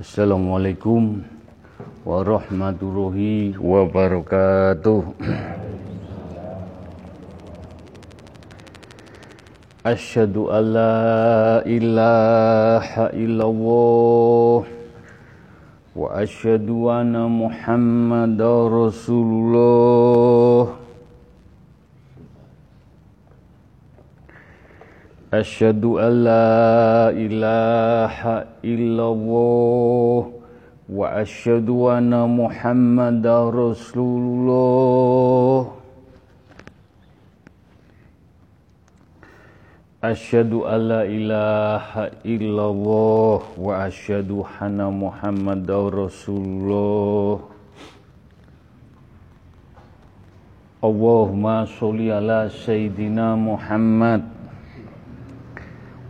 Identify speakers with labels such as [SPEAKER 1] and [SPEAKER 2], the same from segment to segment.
[SPEAKER 1] Assalamualaikum warahmatullahi wabarakatuh. Asyhadu an la ilaha illallah wa asyhadu anna Muhammadar Rasulullah. Asyhadu an la ilaha إلا الله وأشهد أن محمدا رسول الله. أشهد أن لا إله إلا الله وأشهد أن محمدا رسول الله. اللهم صل على سيدنا محمد.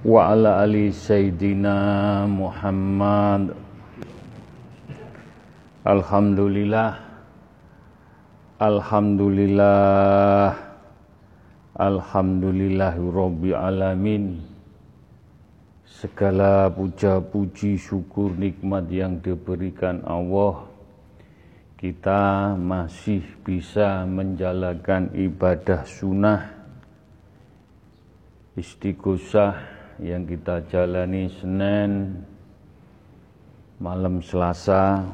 [SPEAKER 1] Wa ala ali sayyidina Muhammad. Alhamdulillah. Alhamdulillah. Alhamdulillahirabbil alamin. Segala puja puji syukur nikmat yang diberikan Allah kita masih bisa menjalankan ibadah sunnah istighosah yang kita jalani Senin malam Selasa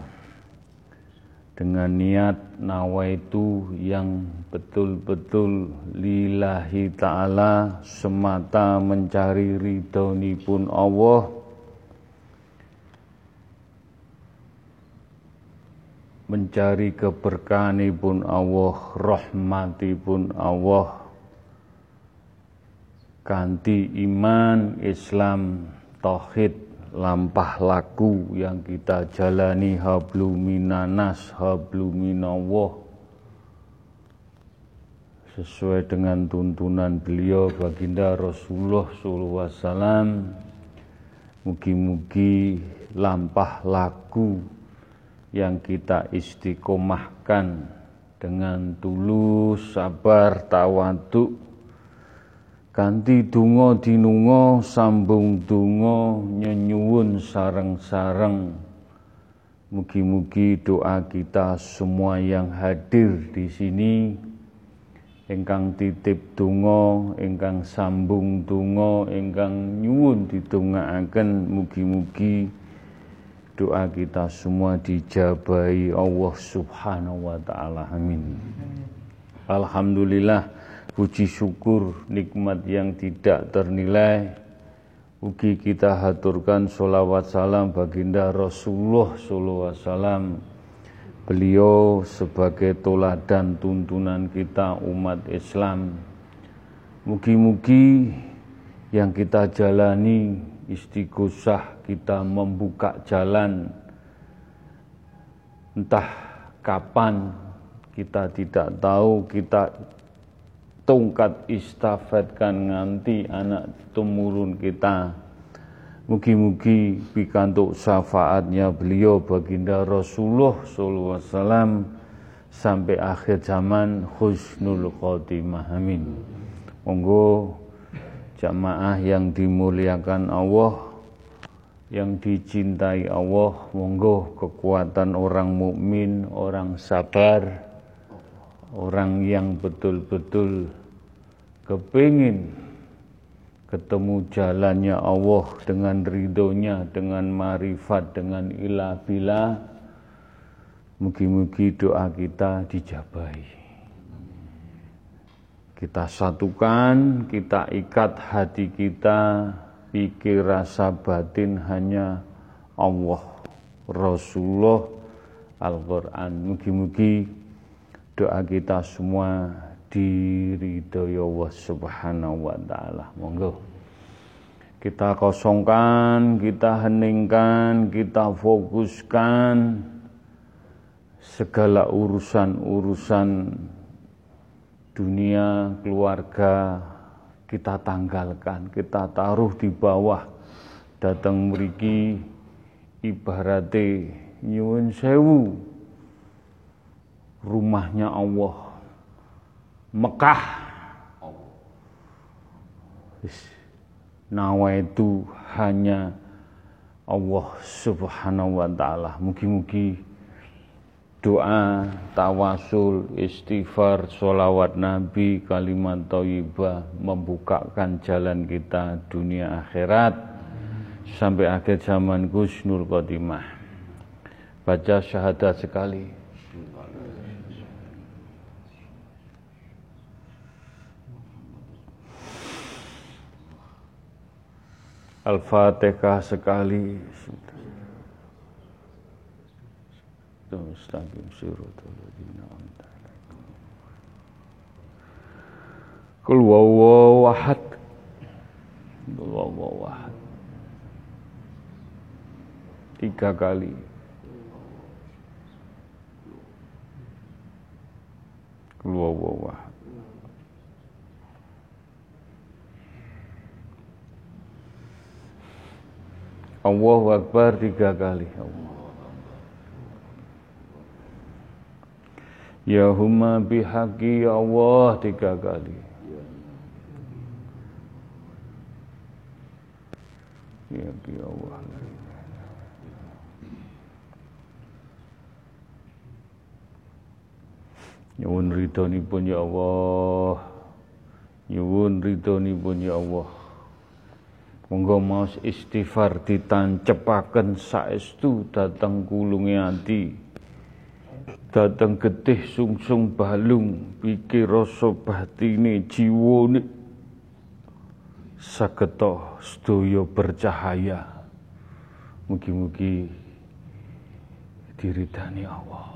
[SPEAKER 1] dengan niat nawaitu yang betul-betul lillahi ta'ala semata mencari ridhoni pun Allah. Mencari keberkahan pun Allah rahmati pun Allah ganti iman, Islam, tauhid, lampah laku yang kita jalani hablu minanas, hablu minallah sesuai dengan tuntunan beliau baginda Rasulullah SAW mugi-mugi lampah laku yang kita istiqomahkan dengan tulus, sabar, tawaduk Ganti dungo dinungo sambung dungo nyenyuwun sareng-sareng Mugi-mugi doa kita semua yang hadir di sini Engkang titip dungo, engkang sambung dungo, engkang nyuwun didongaaken mugi-mugi doa kita semua dijabai Allah Subhanahu wa taala. Amin. Alhamdulillah puji syukur nikmat yang tidak ternilai. Ugi kita haturkan sholawat salam baginda Rasulullah sallallahu alaihi wasallam. Beliau sebagai toladan tuntunan kita umat Islam. Mugi-mugi yang kita jalani istighosah kita membuka jalan. Entah kapan kita tidak tahu kita tongkat istafetkan nganti anak tumurun kita. Mugi-mugi pikantuk syafaatnya beliau baginda Rasulullah SAW sampai akhir zaman husnul khotimah amin. Monggo jamaah yang dimuliakan Allah yang dicintai Allah monggo kekuatan orang mukmin orang sabar orang yang betul-betul kepingin ketemu jalannya Allah dengan ridhonya, dengan marifat, dengan ilah bila, mugi-mugi doa kita dijabai. Kita satukan, kita ikat hati kita, pikir rasa batin hanya Allah, Rasulullah, Al-Quran. Mugi-mugi doa kita semua diridhoi Allah Subhanahu wa taala. Monggo. Kita kosongkan, kita heningkan, kita fokuskan segala urusan-urusan dunia, keluarga kita tanggalkan, kita taruh di bawah datang meriki ibarate nyuwun sewu rumahnya Allah Mekah Nawa itu hanya Allah Subhanahu wa taala. Mugi-mugi doa, tawasul, istighfar, sholawat Nabi, kalimat thayyibah membukakan jalan kita dunia akhirat sampai akhir zaman Gusnul Khotimah. Baca syahadat sekali. Al-Fatihah sekali. Qul huwallahu ahad. Huwallahu ahad. Tiga kali. Huwallahu ahad. Allahu Akbar tiga kali. Ya huma bihaqi Allah tiga kali. Ya Allah. Nyuwun ridhonipun ya Allah. Nyuwun ridhonipun ya Allah. Monggo maos istighfar ditancepaken saestu dateng kulunge ati. Dateng getih sungsung balung pikir rasa batine jiwane sageta sedaya bercahaya. Mugi-mugi diridani Allah.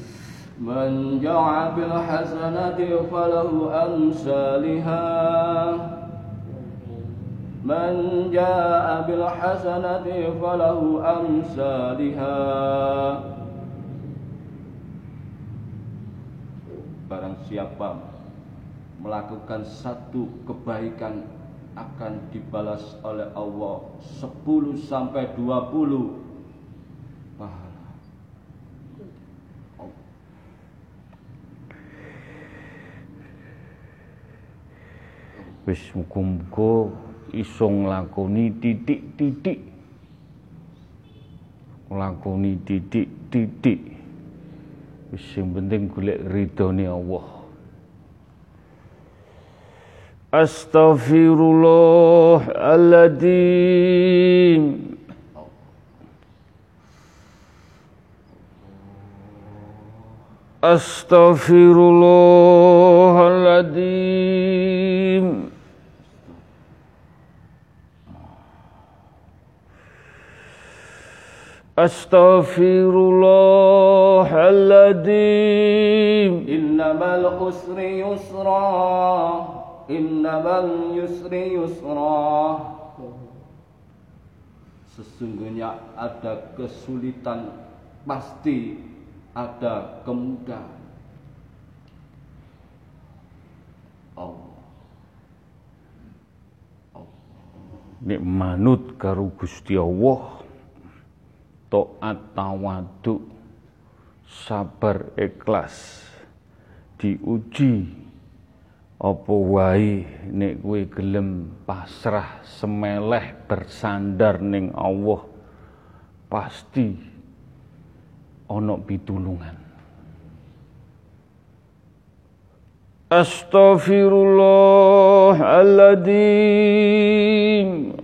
[SPEAKER 2] من جاء بالحسنة فله أمثالها من جاء بالحسنة فله أمثالها Barang siapa melakukan satu kebaikan akan dibalas oleh Allah 10 sampai 20
[SPEAKER 1] wis muga-muga iso nglakoni titik-titik. Nglakoni titik-titik. Wis sing penting golek ridhone Allah. Astaghfirullahaladzim Astaghfirullahaladzim Astaghfirullahaladzim.
[SPEAKER 2] Innamal usri yusra. Innamal yusri yusra. Sesungguhnya ada kesulitan Pasti ada kemudahan. Allah.
[SPEAKER 1] Nek manut karo Gusti Allah taat tawaduk sabar ikhlas. Diuji apa wae nek gelem pasrah semeleh bersandar ning Allah pasti ana pitulungan. Astaghfirullahaladzim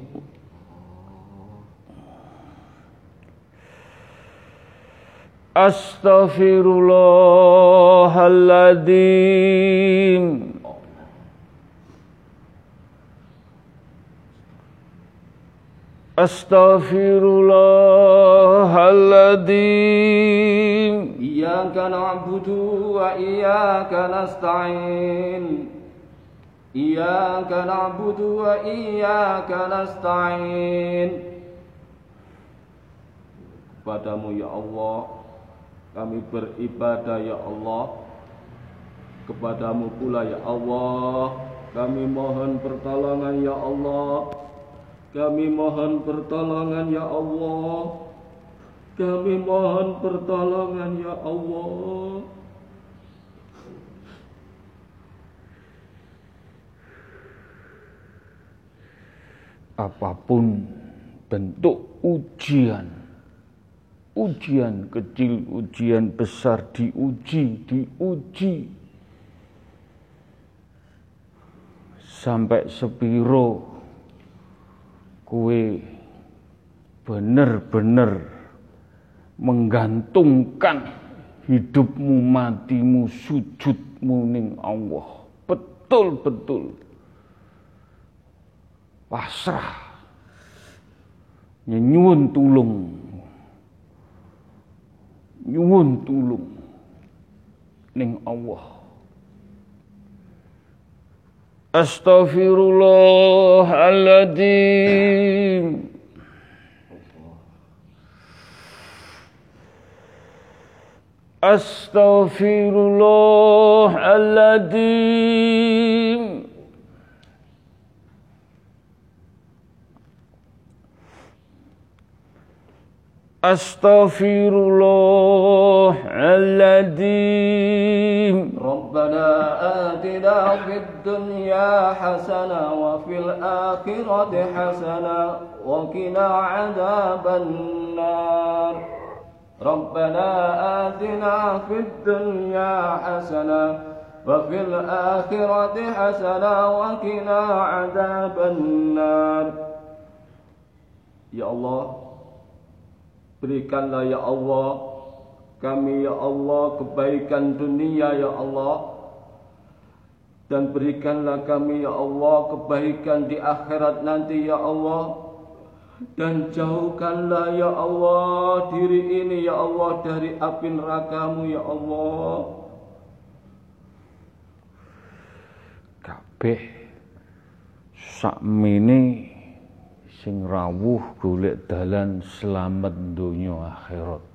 [SPEAKER 1] Astaghfirullahaladzim. Astaghfirullahaladzim.
[SPEAKER 2] Iyaka na'budu wa iyaka nasta'in. Iyaka na'budu wa iyaka nasta'in. Padamu ya Allah. Kami beribadah ya Allah. Kepadamu pula ya Allah. Kami mohon pertolongan ya Allah. Kami mohon pertolongan ya Allah. Kami mohon pertolongan ya Allah.
[SPEAKER 1] Apa pun bentuk ujian ujian kecil ujian besar diuji diuji. Sampai sepiro kue bener-bener menggantungkan hidupmu matimu sujudmu ning Allah. Betul-betul. Pasrah. Nyuwun tulung nyuwun tulung ning Allah. Astaghfirullahaladzim. Astaghfirullahaladzim Astaghfirullahaladzim
[SPEAKER 2] ربنا آتنا في الدنيا حسنة وفي الآخرة حسنة وقنا عذاب النار. ربنا آتنا في الدنيا حسنة وفي الآخرة حسنة وقنا عذاب النار. يا الله Berikanlah ya Allah kami ya Allah kebaikan dunia ya Allah. Dan berikanlah kami ya Allah kebaikan di akhirat nanti ya Allah. Dan jauhkanlah ya Allah diri ini ya Allah dari api nerakamu ya Allah.
[SPEAKER 1] Kabeh sakmene sing rawuh golek dalan selamat donya akhirat.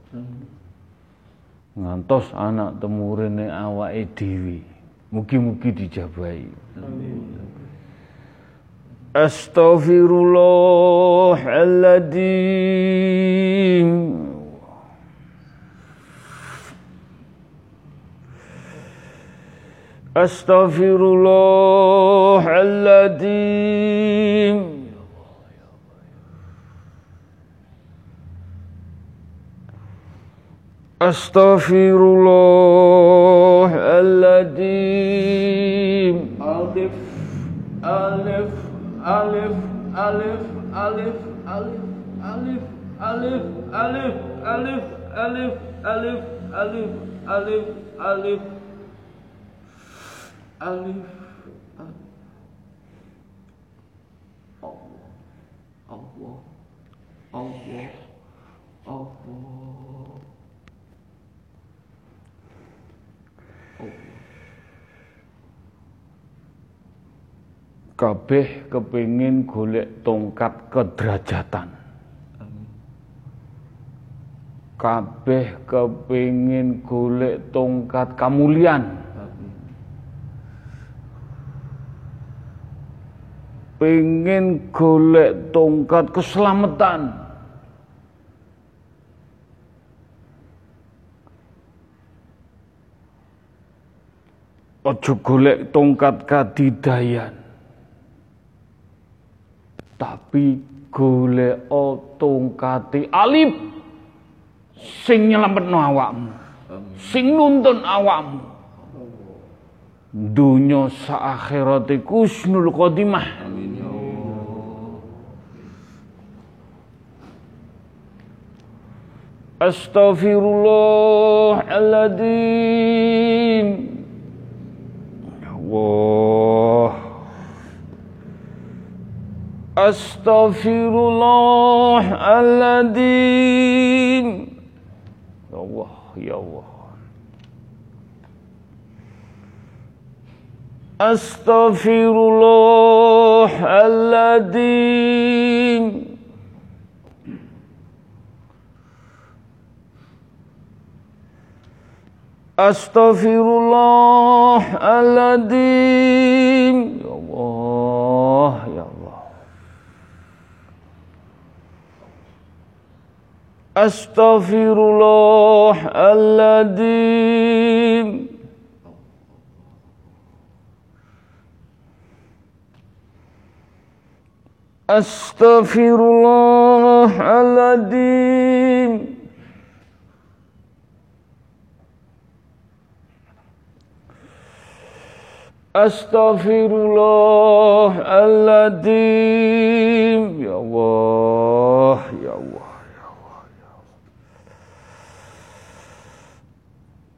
[SPEAKER 1] Ngantos anak temurine awake dhewe. Mugi-mugi dijabahi. Astaghfirullahaladzim. Astaghfirullahaladzim. Astaghfirullahaladzim
[SPEAKER 2] Alif Alif Alif Alif Alif Alif Alif Alif Alif Alif Alif Alif Alif Alif Alif Alif Allah Allah Allah
[SPEAKER 1] kabeh kepingin golek tongkat kederajatan kabeh kepingin golek tongkat kamulian. Pengen golek tongkat keselamatan. Ojo golek tongkat kadidayan tapi golek tongkate alif sing nyelametno awakmu sing nuntun awakmu. Dunya sa akhirate kusnul khotimah.
[SPEAKER 2] Amin ya
[SPEAKER 1] Astaghfirullahaladzim. Ya Allah أستغفر الله الذين يا الله يا الله أستغفر الله الذين أستغفر الله الذين Astaghfirullahaladzim Astaghfirullahaladzim Astaghfirullahaladzim Ya Allah Ya Allah Ya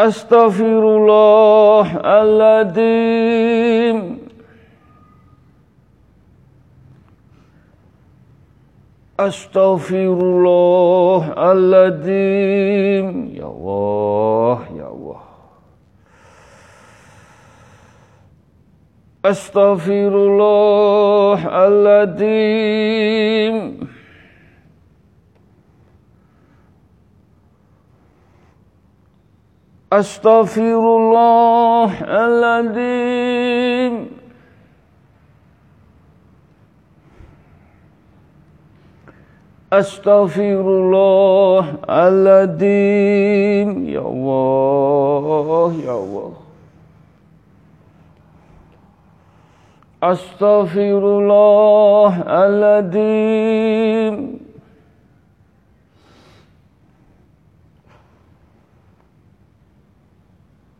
[SPEAKER 1] أستغفر الله العظيم. أستغفر الله العظيم. يا الله يا الله. أستغفر الله العظيم. Astaghfirullahaladzim Astaghfirullahaladzim Astaghfirullahaladzim Astaghfirullahaladzim Astaghfirullahaladzim Ya Allah Ya Allah Astaghfirullahaladzim Astaghfirullahaladzim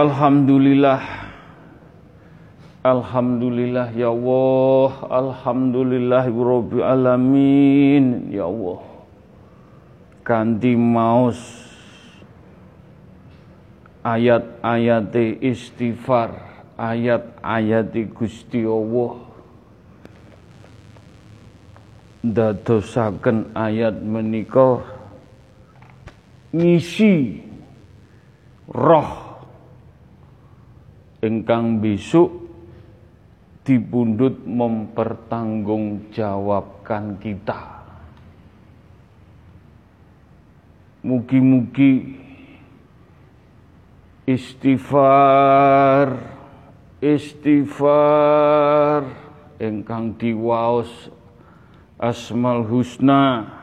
[SPEAKER 1] Alhamdulillah. Alhamdulillah ya Allah. Alhamdulillah Rabbil Alamin. Ya Allah. Ganti maus. Ayat-ayat istighfar. Ayat-ayat Gusti Allah. Dadosaken ayat menika ngisi roh ingkang besok dipundhut mempertanggungjawabkan kita. Mugi-mugi istighfar istighfar ingkang diwaos Asmal Husna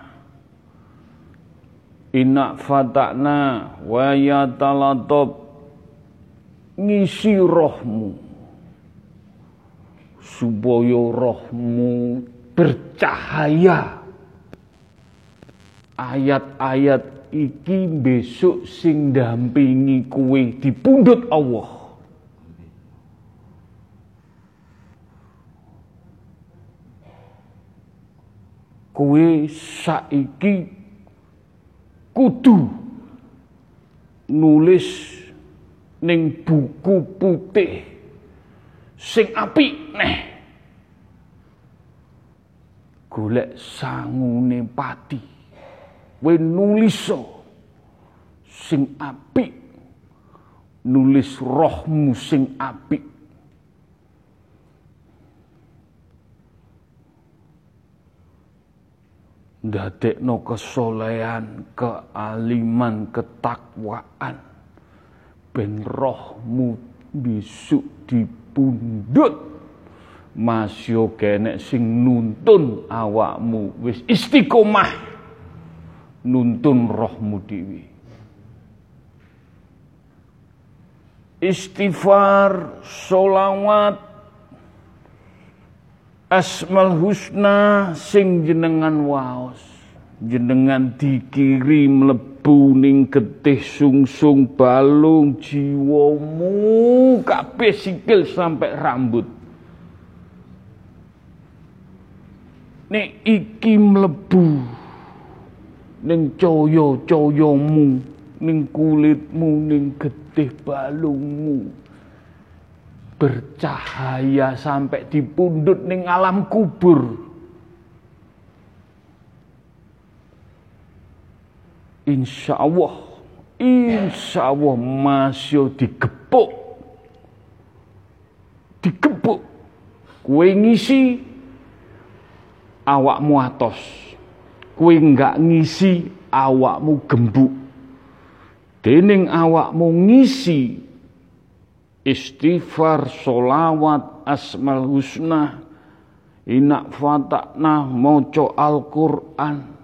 [SPEAKER 1] Inak fatakna wa yatalatop ngisi rohmu. Supaya rohmu bercahaya. Ayat-ayat iki besok sing dampingi kue dipundhut Allah. Kowe saiki kudu nulis ning buku putih sing apik neh. Golek sangune pati nulis sing apik nulis rohmu sing apik. Ndadekno kesolehan, kealiman, ketakwaan ben rohmu besok dipundhut. Masya kenek sing nuntun awakmu wis istiqomah. Nuntun rohmu dhewe. Istighfar solawat asmal husna sing jenengan waos jenengan dikiri mlebu ning getih sungsung balung jiwamu kabeh sikil sampai rambut nek iki mlebu ning caya-cayamu ning kulitmu ning getih balungmu bercahaya sampai dipundut ning alam kubur. Insya Allah, insya Allah masih digepuk, digepuk. Kue ngisi awakmu atos, kue nggak ngisi awakmu gembuk. Dening awakmu ngisi istighfar, solawat, asmal husna, inak fatakna, moco Al-Quran,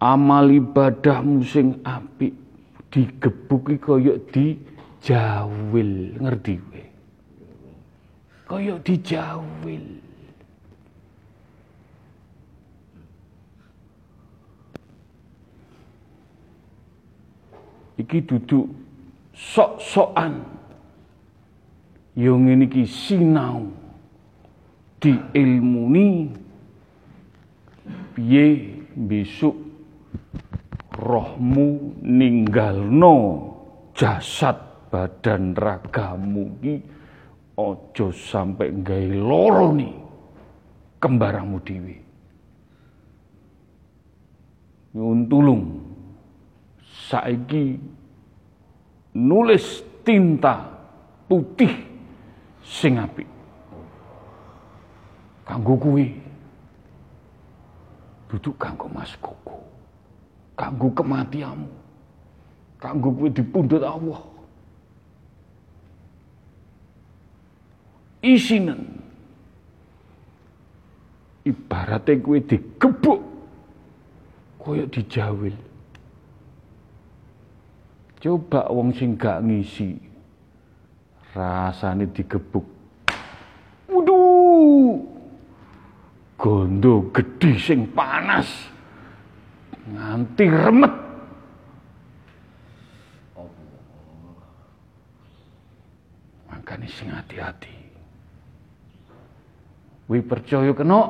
[SPEAKER 1] amal ibadahmu sing apik, digebuki koyok dijawil, ngerti we? Koyok dijawil. Iki duduk sok-sokan yo ngene iki sinau diilmuni piye besok rohmu ninggalno jasad badan ragamu ki ojo sampai gawe loro nih kembaramu dhewe nyuwun tulung saiki nulis tinta putih sing apik. Kanggo kuwi. Duduk kanggo Mas Koko. Kanggo kematianmu. Kanggo kuwi dipundhut Allah. Isinen. Ibaratnya kuwi digebuk koyo dijawil. Coba wong sing gak ngisi rasane digebuk. Waduh. Gondo gedhi sing panas. Nganti remet. Makanya sing hati-hati. Wi percaya kena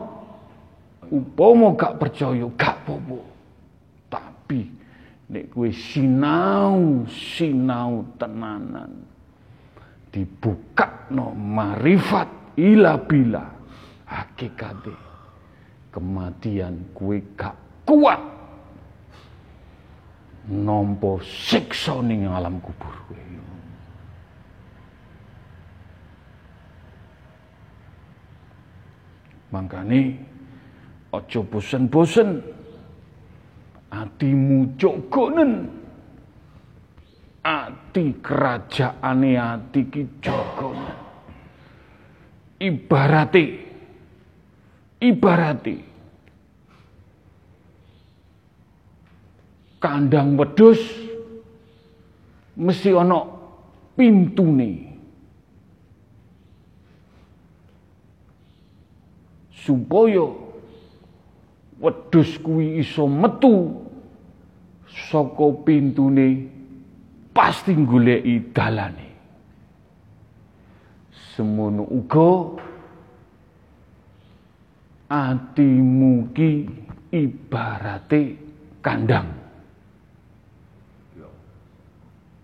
[SPEAKER 1] upama gak percaya gak apa Tapi nek kowe sinau, sinau tenanan dibuka no marifat ila bila hakikate kematian kue gak kuat nompo siksa ning alam kubur kue mangkane ojo bosen-bosen. Atimu jogonen ati kerajaane ati ki jagana ibarate ibarate kandang wedhus mesti ana pintune supaya wedhus kuwi iso metu saka pintune pasti goleki dalane. Semono uga atimu ki ibarate kandang.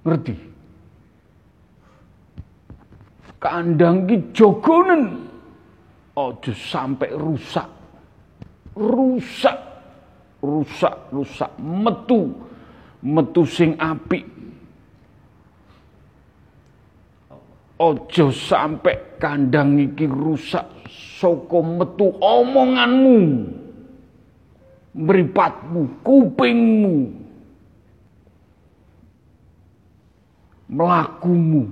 [SPEAKER 1] Ngerti? Kandang ki jogonen aja sampai rusak. Rusak, rusak, rusak, metu, metu sing apik Ojo sampai kandang iki rusak saka metu omonganmu. Mripatmu, kupingmu. Melakumu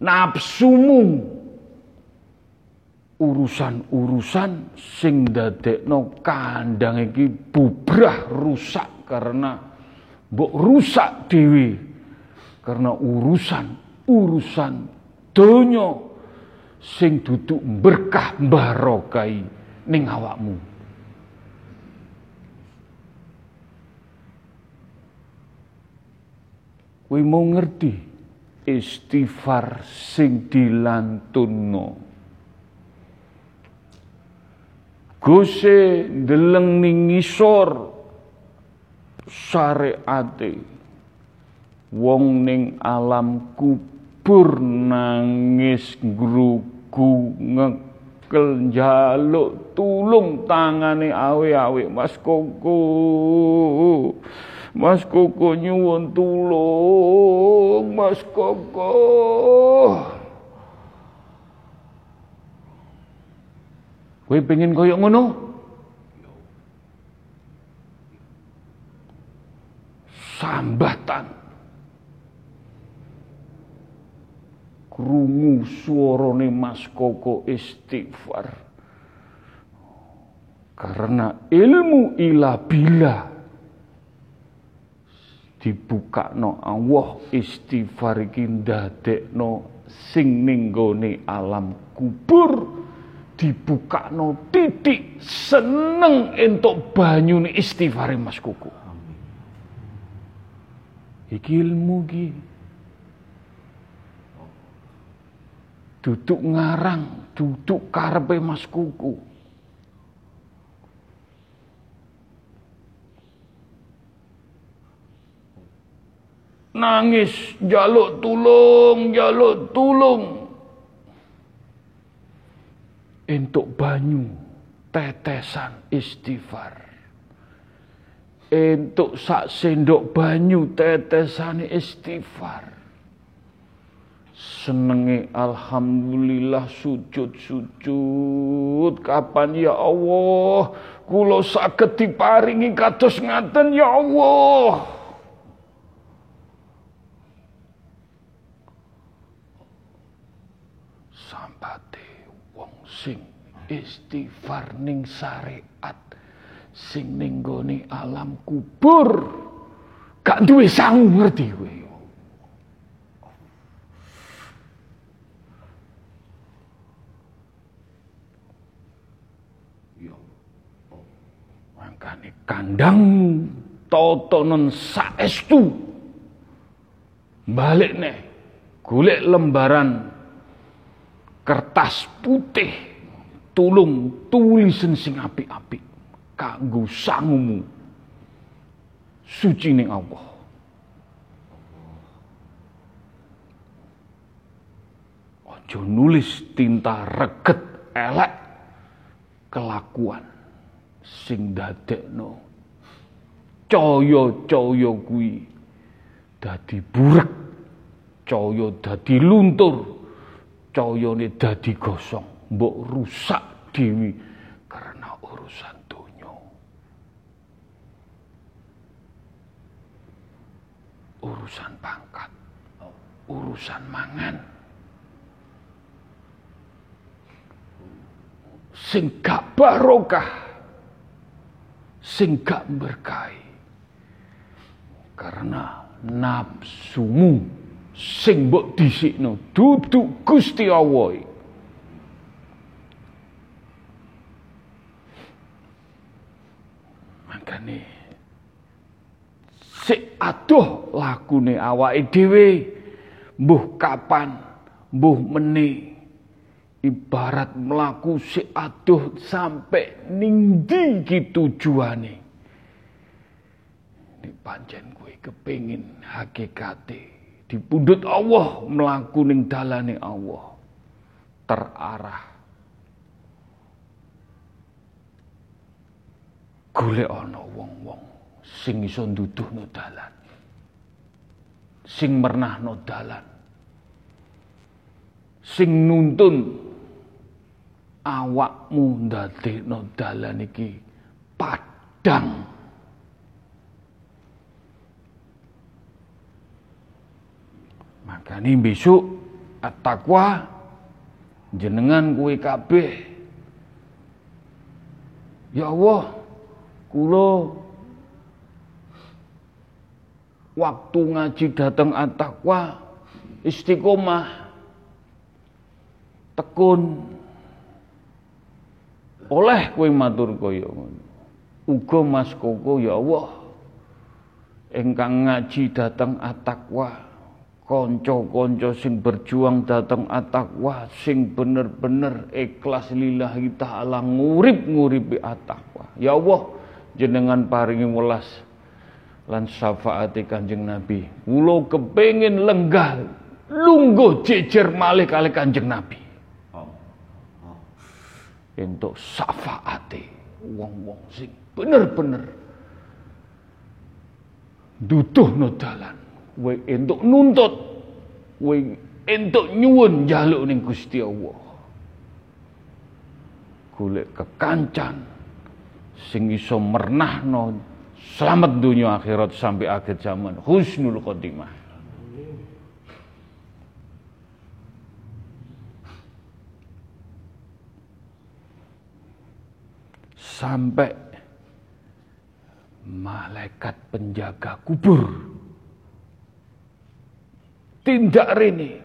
[SPEAKER 1] nafsumu. Urusan-urusan sing dadekno kandang iki bubrah rusak karena mbok rusak dewi karena urusan urusan donya sing duduk berkah barokai ning awakmu. Mau ngerti istighfar sing dilantunno. Gose deleng ning ngisor syariate wong ning alam kubur nangis ngrugu ngekel njaluk tulung tangane awe-awe Mas Koko Mas Koko nyuwun tulung, Mas Koko. Kowe pengen koyok ngono? Sambatan. Krungu suarane Mas Koko istighfar. Karena ilmu ilah bila no Allah istighfar iki ndadekno sing ning alam kubur dibukakno titik seneng entuk banyune istighfar Mas Kuku. Iki ilmu iki. Duduk ngarang, duduk karepe Mas Kuku. Nangis jaluk tulung jaluk tulung. Untuk banyu tetesan istighfar. Untuk sak sendok banyu tetesan istighfar. Senenge alhamdulillah sujud-sujud. Kapan ya Allah? Kula saged diparingi kados ngaten ya Allah sing istighfar ning syariat sing ning gone alam kubur gak duwe sangu ngerti kowe? Makane kandang totonon saestu. Balik nih golek lembaran kertas putih tulung tulisan sing apik-apik. Kanggo sangumu. Suci ning Allah. Ojo nulis tinta reget elek. Kelakuan sing dadekno. Caya-caya kuwi dadi burek. Caya dadi luntur. Cayane dadi gosong mbok rusak dewi karena urusan dunia. Urusan pangkat, urusan mangan. Sing gak barokah, sing gak berkahi. Karena nafsumu sing mbok dhisikno duduk Gusti Allah Makane sik aduh lakune awake dhewe. Mbuh kapan mbuh meni. Ibarat melaku si aduh sampai ningdi ki tujuane. Ini pancen kue kepingin hakikate dipundut Allah melaku ning dalane Allah. Terarah golek ana wong-wong sing iso nduduhno dalan. Sing mernahno dalan. Sing nuntun. Awakmu ndadekno dalan iki padang. Makanya besok at-taqwa jenengan kuwi kabeh. Ya Allah kula waktu ngaji datang at-taqwa istiqomah tekun. Oleh kowe matur kaya ngono. Uga Mas Koko ya Allah ingkang ngaji datang at-taqwa kanca-kanca sing berjuang datang at-taqwa sing bener-bener ikhlas lillahi taala ngurip-nguripi at-taqwa. Ya Allah jenengan paringi welas lan syafaati Kanjeng Nabi. Kula kepengin lenggah lungguh jejer malih kali Kanjeng Nabi. Untuk syafaati wong-wong sing bener-bener no dalan. Kowe entuk nuntut kowe entuk nyuwun njaluk ning Gusti Allah. Golek kekancan sing iso mernahno selamat dunia akhirat sampai akhir zaman. Husnul khotimah. Sampai malaikat penjaga kubur. Tindak rene.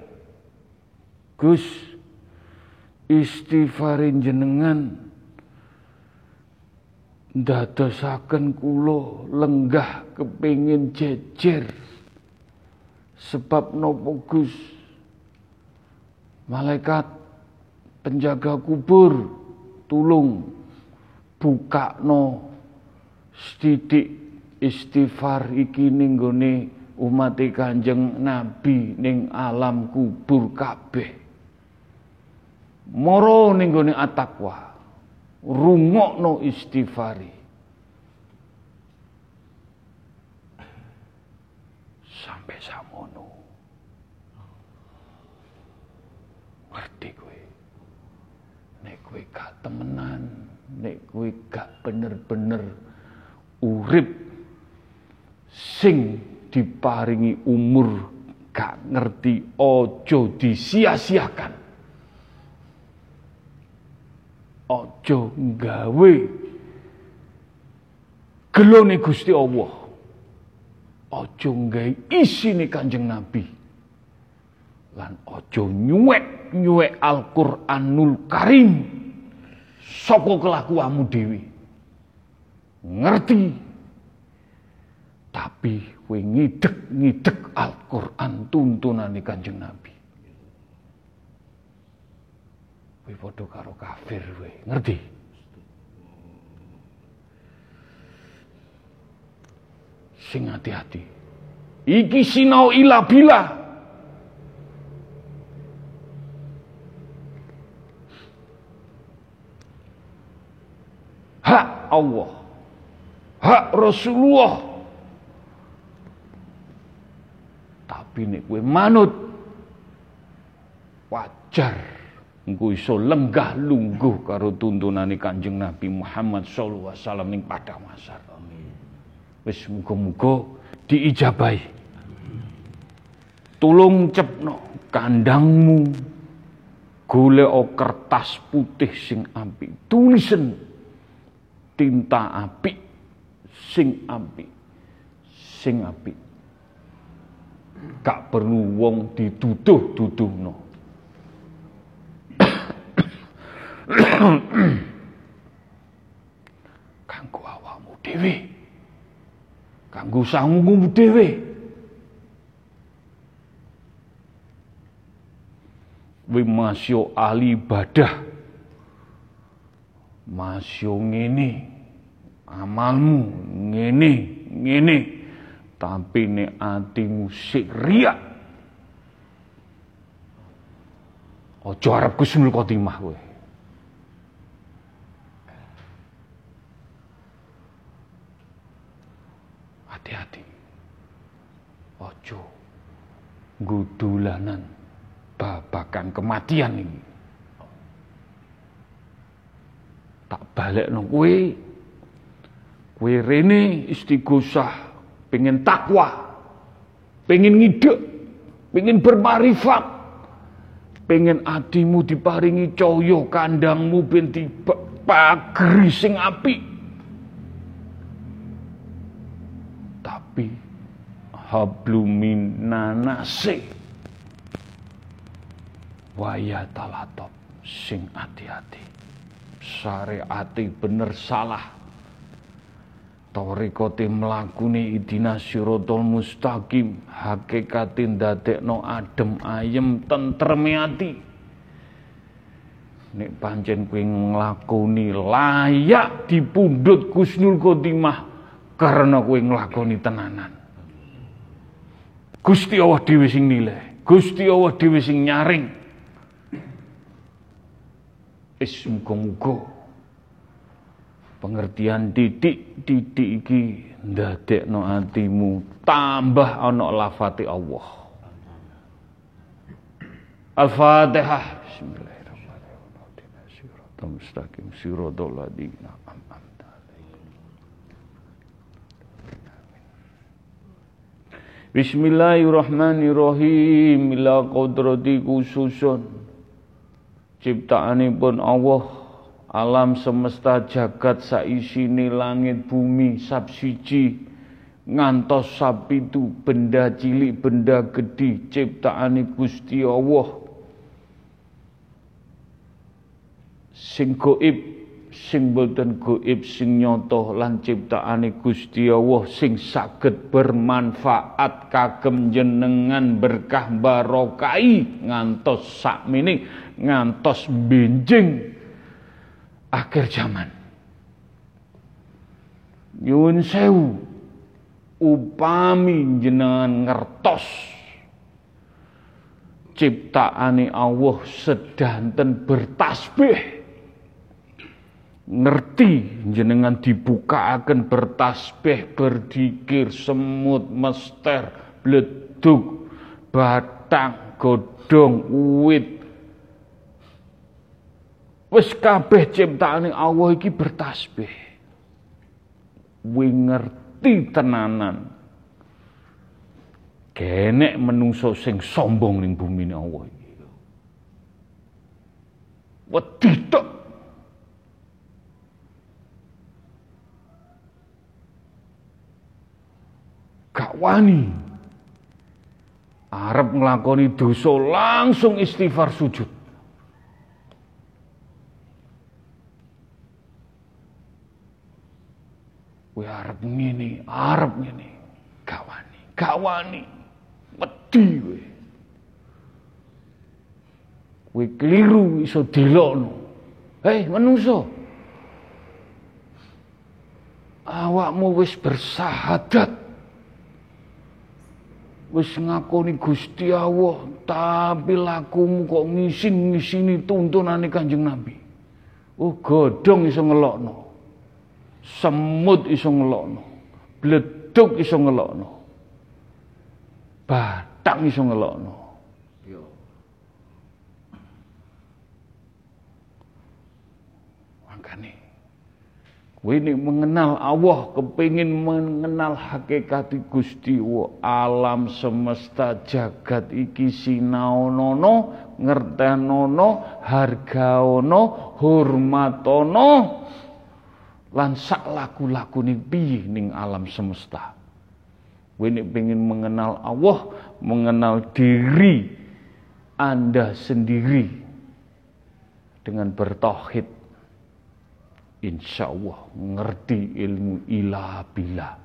[SPEAKER 1] Gus istighfarin jenengan ndadosaken kula lenggah kepingin jejer sebab nopo Gus malaikat penjaga kubur tulung buka no sedidik istighfar iki ning gone umat Kanjeng Nabi ning alam kubur kabeh. Moro ning gone atakwa. Rungokno istighfari. Sampai samono. Ngerti kowe. Nek kowe gak temenan, nek kowe gak bener-bener urip sing diparingi umur gak ngerti ojo disia-siakan ojo gawe. Gelone Gusti Allah. Ojo gawe isine Kanjeng Nabi. Lan ojo nyuwek nyuwek Al-Qur'anul Karim saka kelakuanmu dewi ngerti? Tapi kowe ngidek-ngidek Al-Qur'an tuntunane Kanjeng Nabi kowe padha karo kafir kowe ngerti? Sing hati-hati. Iki sinau ila bila? Hak Allah. Hak Rasulullah. Tapi nek kowe manut wajar engko iso lenggah lungguh karo tuntunane Kanjeng Nabi Muhammad sallallahu alaihi wasallam ning padang masar. Amin. Wis muga-muga diijabahi. Tulung cepno kandangmu golek kertas putih sing apik, tulisen tinta apik sing apik sing apik gak perlu wong dituduh-tuduhno kanggo awakmu dhewe. Kanggo sangumu dhewe. Wi masyo ahli ibadah. Masyo ngene. Amalmu ngene ngene. Tapi nek atimu sik riak. Aja arep kusnul khotimah kowe hati-hati. Ojo. Gudulanan babakan kematian ini. Tak balik no kowe Kowe rene istighosah, pengen takwa, pengen ngidek, pengen bermarifat, pengen adimu diparingi coyo kandangmu ben dipagri sing api tapi hablumin nanase waya talatop sing hati-hati. Syariati bener salah. Torikote melakuni idina sirotol mustaqim. Hakikatin no adem ayem tentreme ati. Nek pancen kuwi nglakoni layak dipundhut Gusnul Khotimah karena kuwi nglakoni tenanan. Gusti Allah dhewe sing nilai, Gusti Allah dhewe sing nyaring. Is muga-muga pengertian didik-didik iki ndadekno atimu tambah ana lafati Allah. Al-Fatihah. Bismillahirrahmanirrahim. Mustaqim siratal ladzina Bismillahirrahmanirrahim. Ila qadrati khususun. Ciptaanipun Allah alam semesta jagat saisini langit bumi sabsiji ngantos sapitu benda cilik benda gede ciptaane Gusti Allah. Sing goib sing boten goib sing nyoto lan ciptaane Gusti Allah sing saged bermanfaat kagem jenengan berkah barokai ngantos sakmene ngantos benjing akhir zaman. Nyuwun sewu upami jenengan ngertos ciptaane Allah sedanten bertasbih ngerti jenengan dibukakan bertasbih berdikir semut mester bleduk batang godong uwit Wis kabeh ciptaane Allah iki bertasbih. Kuwi ngerti tenanan. Kenek menungso sing sombong ning bumi Allah iki. Wedi tok. Gak wani. Arab nglakoni dosa langsung istighfar sujud. Kowe arep ngene, arep ngene. Gak wani, gak wani. Wedi kowe. Kowe keliru iso delokno. Hei, menungso. Awakmu wis bersahadat. Wis ngakoni Gusti Allah, tapi lakumu kok ngisin-ngisini tuntunane Kanjeng Nabi. Oh, godhong iso ngelokno. Semut iso ngelokno. Bleduk iso ngelokno. Batang iso ngelokno yo makane kowe mengenal Allah kepingin mengenal hakikat Gusti alam semesta jagat iki sinaonono ngertenono hargaono hormatono lan sak laku-laku ning piye ning alam semesta. Kowe nek pengen mengenal Allah, mengenal diri Anda sendiri dengan bertauhid insya Allah ngerti ilmu ilah bila.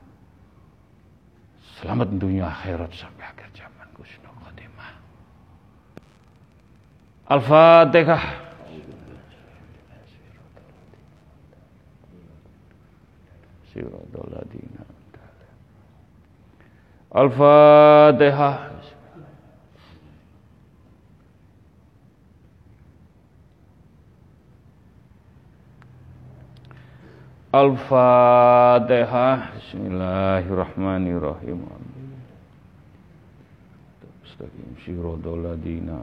[SPEAKER 1] Selamat dunia akhirat sampai akhir zaman Gusnul Khotimah. Al-Fatihah. Al-Fatihah. Al-Fatihah Bismillahirrahmanirrahim. Mustaqim Syiradul ladina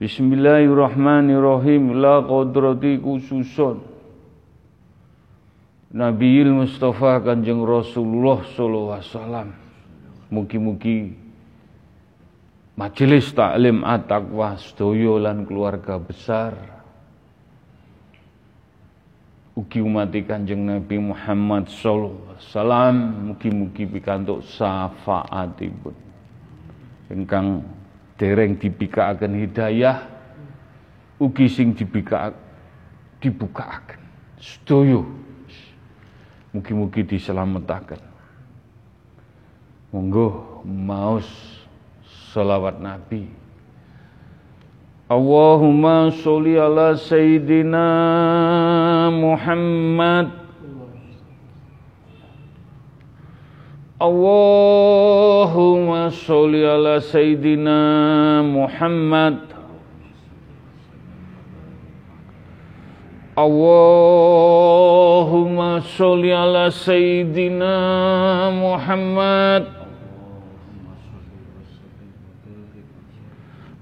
[SPEAKER 1] Bismillahirrahmanirrahim. La qadrati khususun. Nabiil Mustafa Kanjeng Rasulullah sallallahu alaihi wasallam. Mugi-mugi majelis taklim at-taqwa sedaya lan keluarga besar. Ugi umat Kanjeng Nabi Muhammad sallallahu alaihi wasallam mugi-mugi pikantuk syafaatipun. Ingkang dereng dibikaaken hidayah ugi sing dibika dibukaaken. Sedaya mugi-mugi diselametaken monggo maos salawat Nabi. Allahumma sholli ala sayyidina Muhammad. Allahumma sholli ala sayyidina Muhammad. Allahumma sholli ala sayyidina Muhammad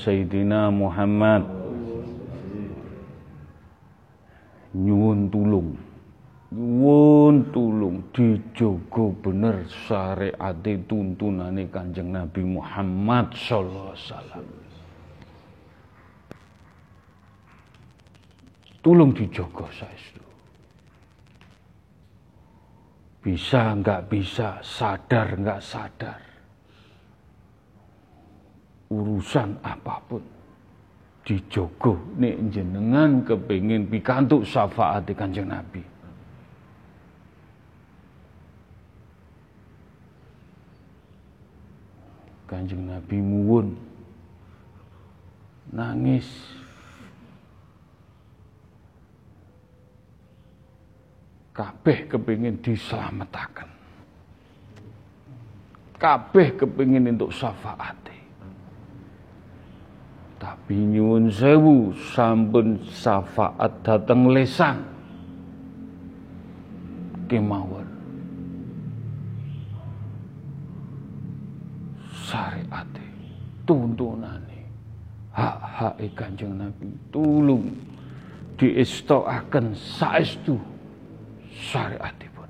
[SPEAKER 2] Sayyidina
[SPEAKER 1] Muhammad. Nyuwun tulung. Nyuwun tulung. Dijogo bener syariat tuntunane Kanjeng Nabi Muhammad sallallahu alaihi wasallam. Tulung dijogo saestu. Bisa nggak bisa sadar nggak sadar urusan apa pun. Dijogo nek jenengan kepengin pikantuk syafaat Kanjeng Nabi. Kanjeng Nabi muwun. Nangis. Kabeh kepingin diselamatkan kabeh kepingin untuk syafaat tapi nyuwun sewu sampun syafaat dateng lesan kemawon. Syariate tuntunane hak-hak Kanjeng Nabi tulung diestokaken saestu syariatipun.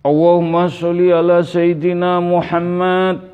[SPEAKER 1] Allahumma sholli ala Sayyidina Muhammad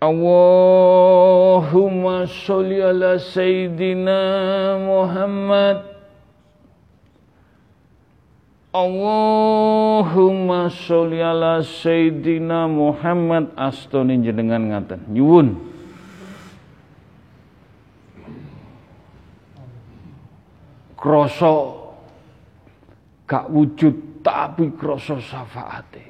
[SPEAKER 1] Allahumma sholli ala Sayyidina Muhammad. Allahumma sholli ala Sayyidina Muhammad. Astone jenengan ngaten. Nyuwun. Krasa gak wujud tapi krasa syafaate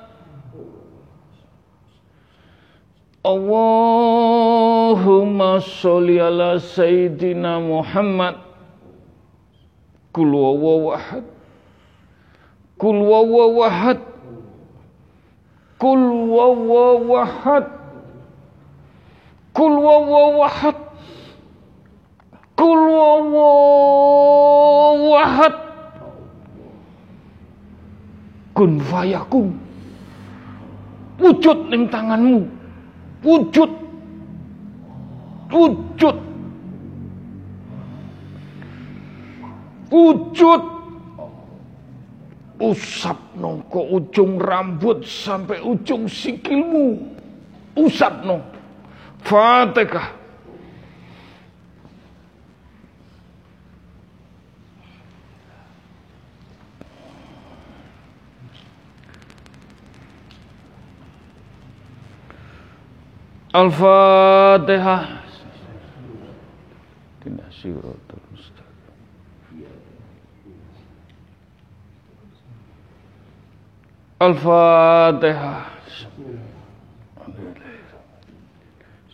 [SPEAKER 1] Allahumma sholli ala Sayyidina Muhammad. Kul wawahad Kul wawahad Kul wawahad Kul wawahad Kul wawahad Kun fayakun. Wujud ning tanganmu wujud. Wujud. Wujud. Usap nongko ujung rambut sampai ujung sikilmu. Usap no fatihah Al-Fatihah. Tidak siratul mustaqim. Al-Fatihah.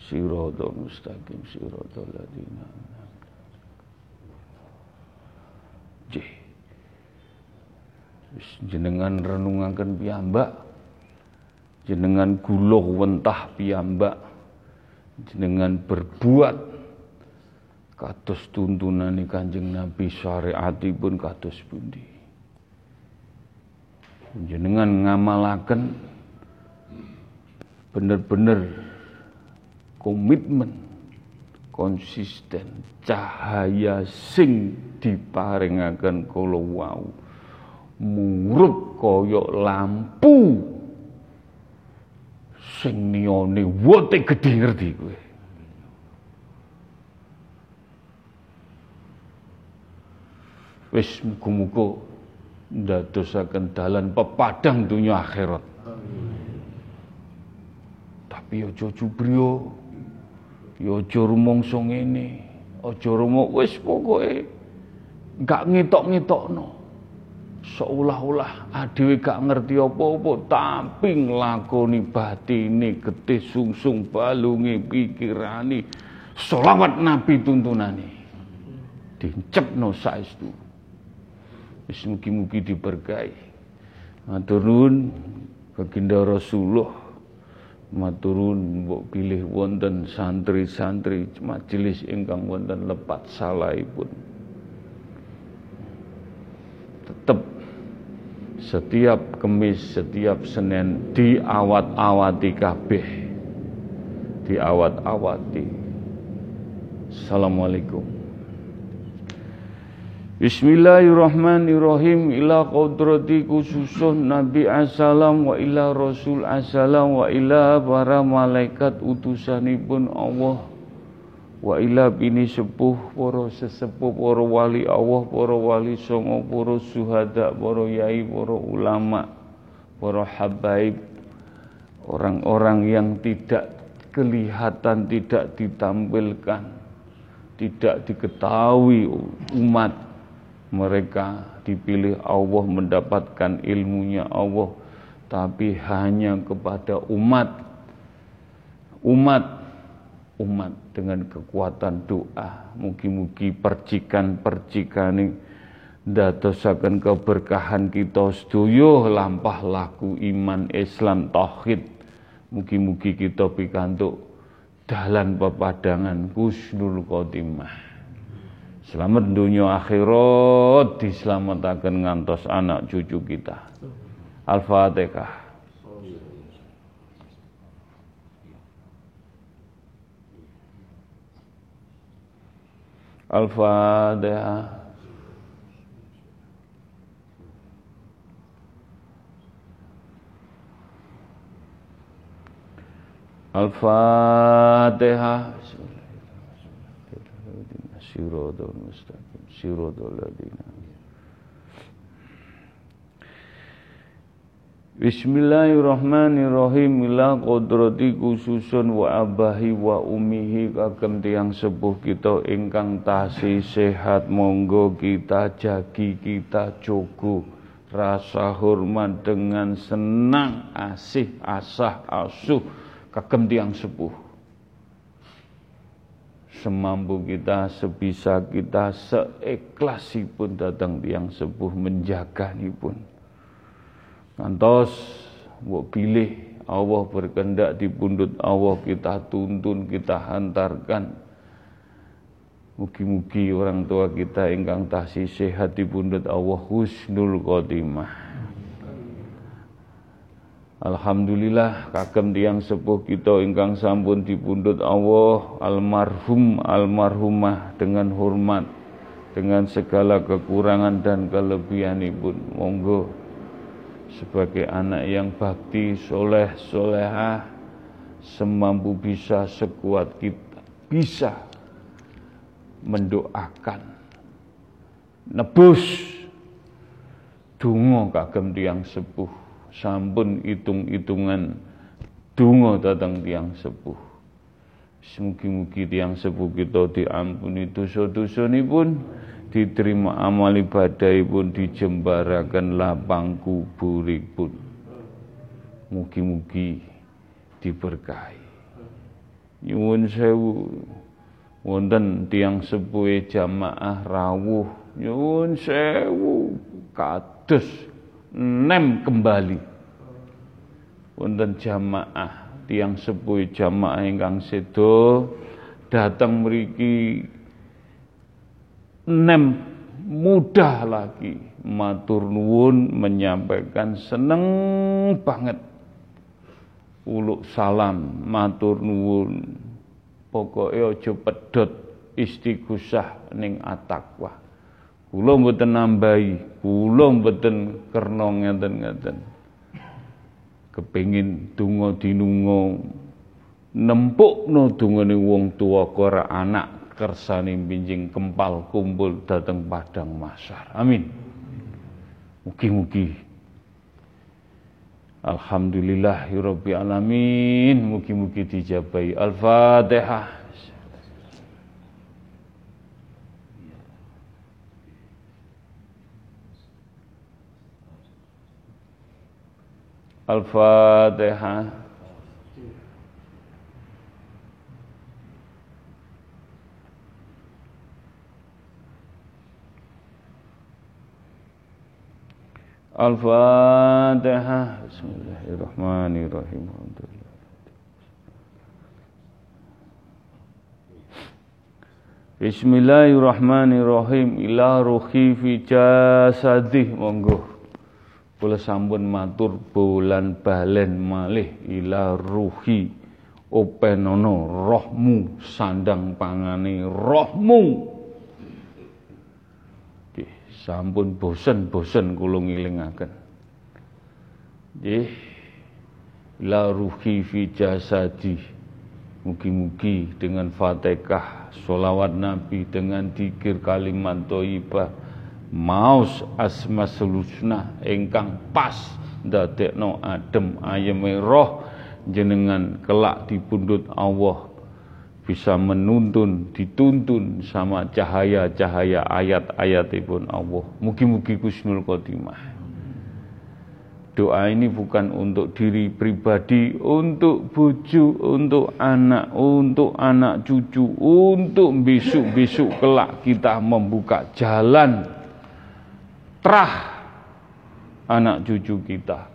[SPEAKER 1] Siratul mustaqim, siratul ladina. jenengan renungaken piyambak jenengan guluh wentah piyambak dengan berbuat kados tuntunan Kanjeng Nabi syariatipun kados pundi? Jenengan ngamalaken bener-bener komitmen konsisten cahaya sing diparingaken kala wau. Murup kaya lampu sing niyone wote gedhe ngerti kowe. Wis muga-muga ndadosaken dalan pepadang dunia akhirat. Tapi aja jubriyo ya aja rumangsa ngene aja rumok wis pokoke gak ngetok-ngetokno seolah-olah adewe gak ngerti apa-apa tapi nglakoni batine getih sungsung balunge pikirane. Selawat nabi tuntunane. Dincepno saestu. Wis mugi-mugi diberkahi. Matur nuwun baginda Rasulullah. Maturun mbok pilih wonten santri-santri majelis ingkang wonten lepat salahipun. Tetap setiap kemis setiap Senin diawat-awati kabeh. Diawat-awati. Assalamualaikum. Bismillahirrahmanirrahim. Ila qadrati khususun Nabi Assalam wa ila Rasul Assalam wa ila para malaikat utusanipun Allah wa ila bini sepuh para sesepuh para wali Allah para wali songo para suhada para yai para ulama para habaib. Orang-orang yang tidak kelihatan tidak ditampilkan tidak diketahui umat mereka dipilih Allah mendapatkan ilmunya Allah tapi hanya kepada umat. Umat umat dengan kekuatan doa mugi-mugi percikan-percikan ini dadosaken keberkahan kita sedaya lampah laku iman Islam tauhid mugi-mugi kita pikantuk dalan pepadangan kusnul khotimah Selamat dunia akhirat diselamatkan ngantos anak cucu kita. Al-Fatihah. Al-Fatihah. Al-Fatihah. Siratal mustaqim Siratal ladina Bismillahirrahmanirrahim. Ila kodrati khususun wa abahi wa umihi. Kagem tiang sepuh kita ingkang tasih sehat. Monggo kita jagi kita jogo. Rasa hormat dengan senang asih asah asuh. Kagem tiang sepuh. Semampu kita, sebisa kita, pun datang tiang sepuh menjaga pun. Ngantos buat pilih Allah berkendak di pundut Allah kita tuntun, kita hantarkan. Mugi-mugi orang tua kita ingkang tasih sehat di pundut Allah husnul khotimah. Alhamdulillah kagem tiang sepuh kita ingkang sampun dipundhut Allah almarhum almarhumah dengan hormat dengan segala kekurangan dan kelebihan ibu monggo sebagai anak yang bakti soleh solehah semampu bisa sekuat kita bisa mendoakan. Nebus. Dungo kagem tiang sepuh. Sampun hitung-hitungan dungo datang tiang sepuh. Semugi-mugi tiang sepuh kita diampuni dosa-dosa pun diterima amal ibadah pun dijembarakan lapang pun. Mugi-mugi diberkahi. Nyuwun sewu. Wonten tiang sepuh jamaah rawuh. Nyuwun sewu. Kados nem kembali. Wonten jamaah. Tiang sepuh jamaah ingkang sedo. Datang mriki nem mudah lagi matur nuwun menyampaikan seneng banget uluk salam matur nuwun Pokoke aja pedhot istighosah ning atakwa. Kula mboten nambahi, kula mboten kerna ngeten-ngeten. Kepengin donga dinunga nempukno dungane wong tua kora anak kersane pinjing kempal kumpul dateng padang masar. Amin. Mugi-mugi Alhamdulillahirabbil alamin. Mugi-mugi dijabahi. Al-Fatihah. Al-Fatihah. Al-Fatihah. Bismillahirrahmanirrahim. Bismillahirrahmanirrahim. Ila ruhi fi jasadih. Monggo. Kula sampun matur bulan balen malih ila ruhi openono rohmu sandang pangane rohmu sampun bosen-bosen kula ngilingaken. Nggih. Ila ruhi fi jasadi. Mugi-mugi dengan Fatihah solawat Nabi dengan dikir kalimat thayyibah maus asma selusna ingkang pas ndadekno adem ayeme roh jenengan kelak dipundhut Allah bisa menuntun dituntun sama cahaya-cahaya ayat-ayatipun Allah mugi-mugi kusnul khotimah Doa ini bukan untuk diri pribadi, untuk buju, untuk anak, untuk anak cucu, untuk besok-besok kelak kita membuka jalan terah anak cucu kita.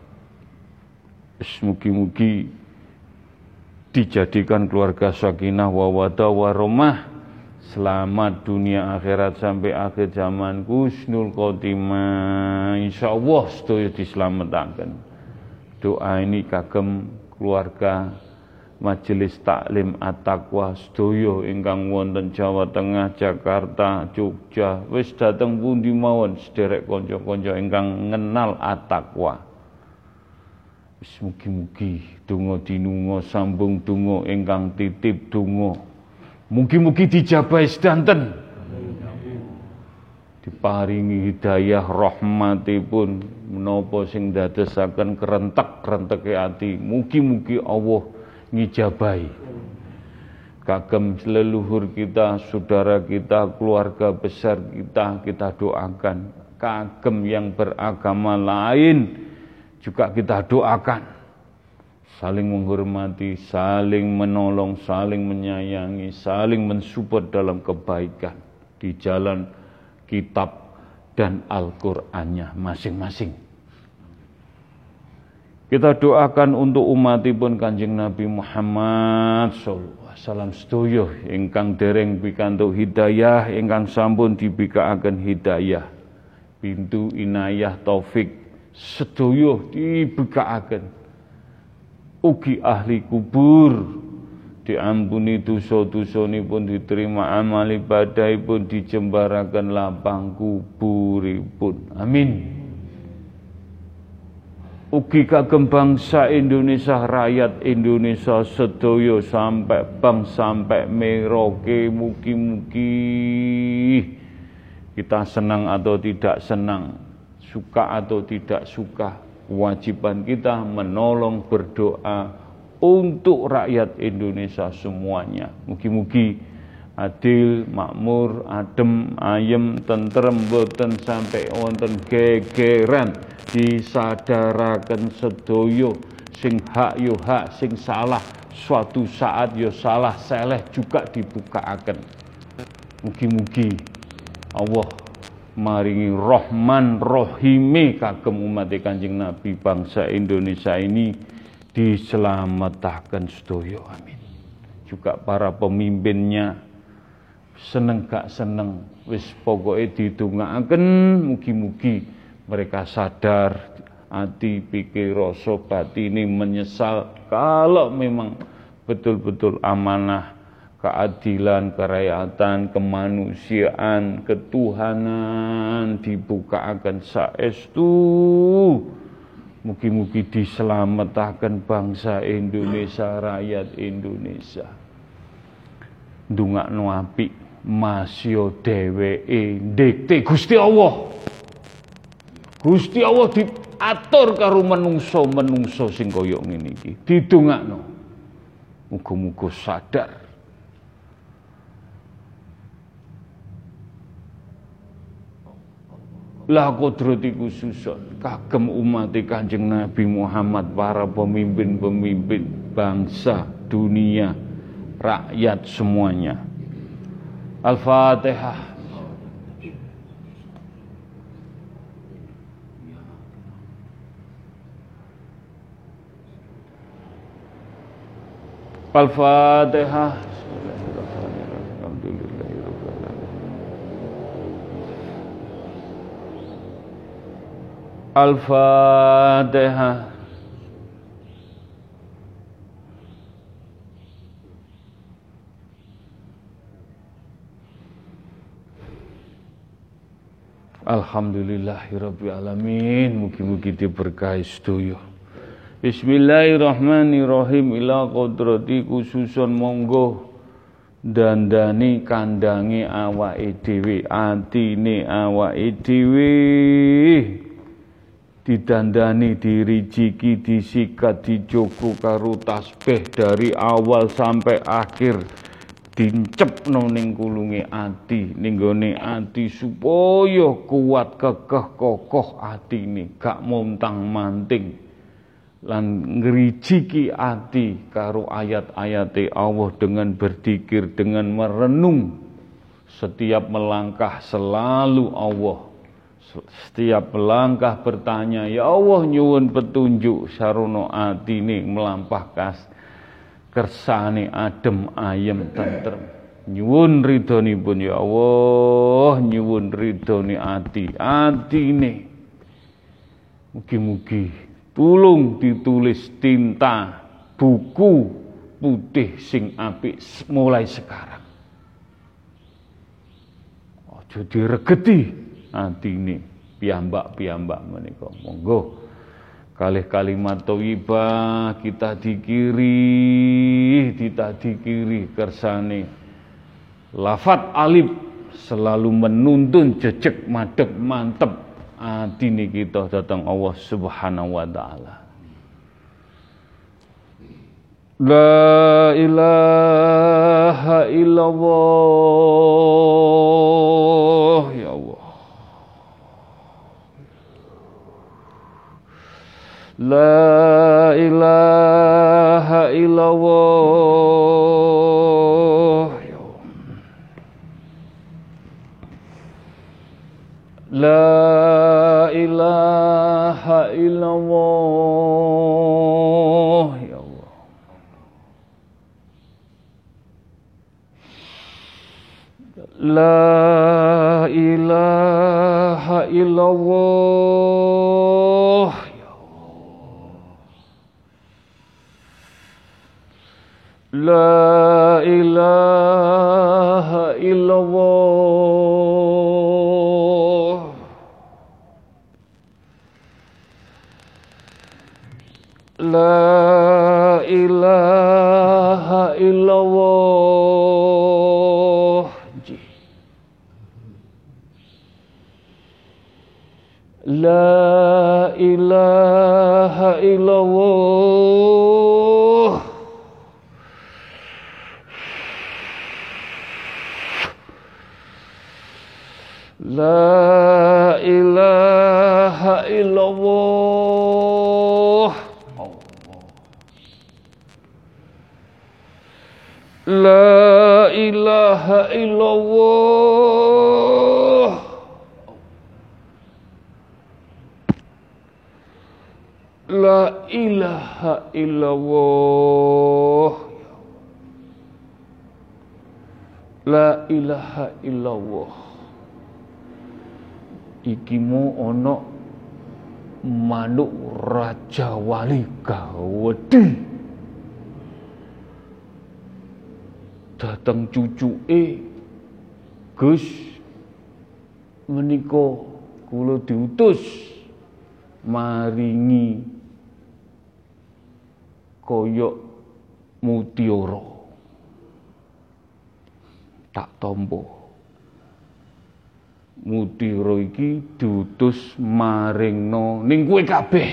[SPEAKER 1] Mugi-mugi dijadikan keluarga sakinah wawada waromah selamat dunia akhirat sampai akhir zaman kusnul khotimah. Insyaallah sedaya diselamatkan. Doa ini kagem keluarga Majelis Taklim At-Taqwa sedaya ingkang wonten Jawa Tengah, Jakarta, Jogja, wis dateng pundi mawon sederek kanca-kanca ingkang ngenal At-Taqwa. Mugi-mugi donga dinunga sambung donga ingkang titip donga. Mugi-mugi dijabahi sedanten. Diparingi hidayah rahmatipun menapa sing dadosaken kerentek-kerenteke ati. Mugi-mugi Allah ngijabai kagem leluhur kita, saudara kita, keluarga besar kita, kita doakan. Kagem yang beragama lain juga kita doakan. Saling menghormati, saling menolong, saling menyayangi, saling mensupport dalam kebaikan di jalan kitab dan Al-Qur'annya masing-masing. Kita doakan untuk umatipun Kanjeng Nabi Muhammad sallallahu alaihi wasallam sedoyo ingkang dereng pikantuk hidayah ingkang sampun dibikaaken hidayah pintu inayah taufik sedoyo dibikaaken ugi ahli kubur. Diampuni dosa-dosanipun diterima amal ibadahipun dijembaraken lapang kuburipun. Amin. Ugi kagem bangsa Indonesia rakyat Indonesia sedoyo sampai bang sampai Merauke mugi-mugi. Kita senang atau tidak senang suka atau tidak suka kewajiban kita menolong berdoa untuk rakyat Indonesia semuanya. Mugi-mugi adil, makmur, adem, ayem, tentrem, boten sampai wonten gegeran. Disadaraken sedoyo sing hak yo hak sing salah. Suatu saat yo salah seleh juga dibukaaken. Mugi-mugi Allah maringi rohman rohime kagem umat Kanjeng Nabi bangsa Indonesia ini diselamatkan sedoyo amin. Juga para pemimpinnya seneng gak seneng wis pokoke didongaaken mugi-mugi mereka sadar hati pikir rasa ini menyesal. Kalau memang betul-betul amanah keadilan, kerakyatan, kemanusiaan, ketuhanan dibukakan saestu. Mugi-mugi diselamatkan bangsa Indonesia, rakyat Indonesia. Ndungakno apik masya dheweke ndekte Gusti Allah. Gusti Allah diatur karo menungso-menungso sing kaya ngene iki. Didongakno. Muga-muga sadar. Lah kodrati khususon kagem umat Kanjeng Nabi Muhammad para pemimpin-pemimpin bangsa dunia rakyat semuanya. Al-Fatihah. Al-Fatihah. Al-Fatihah. Alhamdulillahirrabbilalamin. Mugi-mugi diberkahi sedoyo. Bismillahirrahmanirrahim. Ila kodrati khususun monggo Dandani kandangi awake dhewe atine awake dhewe didandani dirijiki disikat dijogo karo tasbih dari awal sampai akhir. Dincepno ning kulunge ati ning gone ati supaya kuat kekeh kokoh atine gak montang-manting lan ngrijiki ati karo ayat-ayate Allah dengan berzikir dengan merenung. Setiap melangkah selalu Allah setiap melangkah bertanya ya Allah nyuwun petunjuk sarono atine melampah kersane adem ayem tentrem. Nyuwun ridhonipun ya Allah nyuwun ridhone ati atine mugi-mugi tulung ditulis tinta buku putih sing apik mulai sekarang. Aja diregeti atine piyambak-piyambak menika. Monggo. Kalih kalimat thayyibah kita dikiri kita dikiri kersane. Lafat alif selalu menuntun jejak madep mantep. Atine kita datang Allah Subhanahu wa taala. La ilaha illallah ya Allah La ilaha illallah. La ilaha illallah. Ya Allah. La ilaha illallah La ilaha illallah La ilaha illallah La ilaha illallah La ilaha illallah La ilaha illallah La ilaha illallah La ilaha illallah Iki mu ono manuk raja wali gawedi. Dateng cucuke Gus menika kula diutus maringi koyok mutiara. Tak tompo mutiara iki diutus maringno ning kowe kabeh.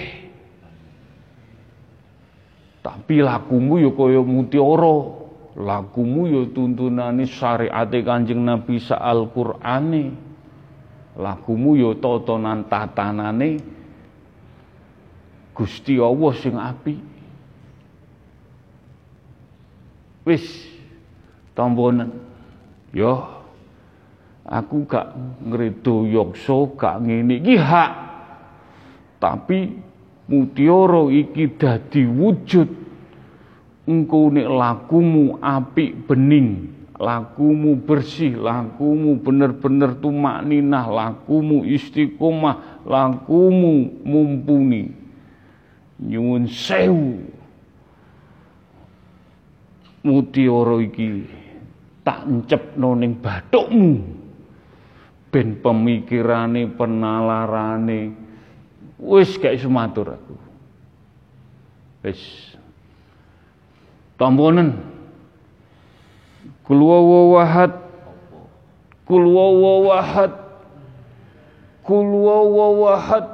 [SPEAKER 1] Tapi lakumu ya kaya mutiara. Lakumu ya tuntunane syariate Kanjeng Nabi sa Al-Qur'ane lakumu ya tatanan tatanane Gusti Allah sing apik. Wis tambonen. Yo Aku gak ngredo yokso, gak ngene iki hak. Tapi mutiara iki dadi wujud engkau nek lakumu apik bening, lakumu bersih, lakumu bener-bener tumak ninah, lakumu istiqomah, lakumu mumpuni. Nyuwun sewu. Mutiara iki tak encepno ning bathukmu ben pemikirane penalarane. Wis gak iso matur aku. Wis. Tamponen kul wahad. Kul wahad. Kul wahad.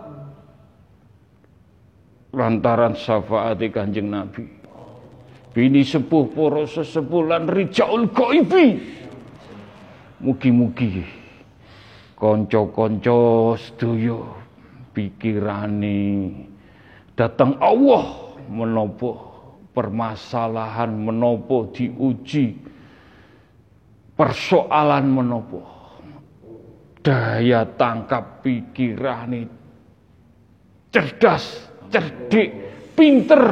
[SPEAKER 1] Lantaran syafaat Kanjeng Nabi. Bini sepuh para sesepuh lan rijaul ghaibi mugi-mugi Konco-konco sedaya pikirane datang Allah menopo permasalahan menopo diuji persoalan menopo daya tangkap pikirane cerdas cerdik pinter.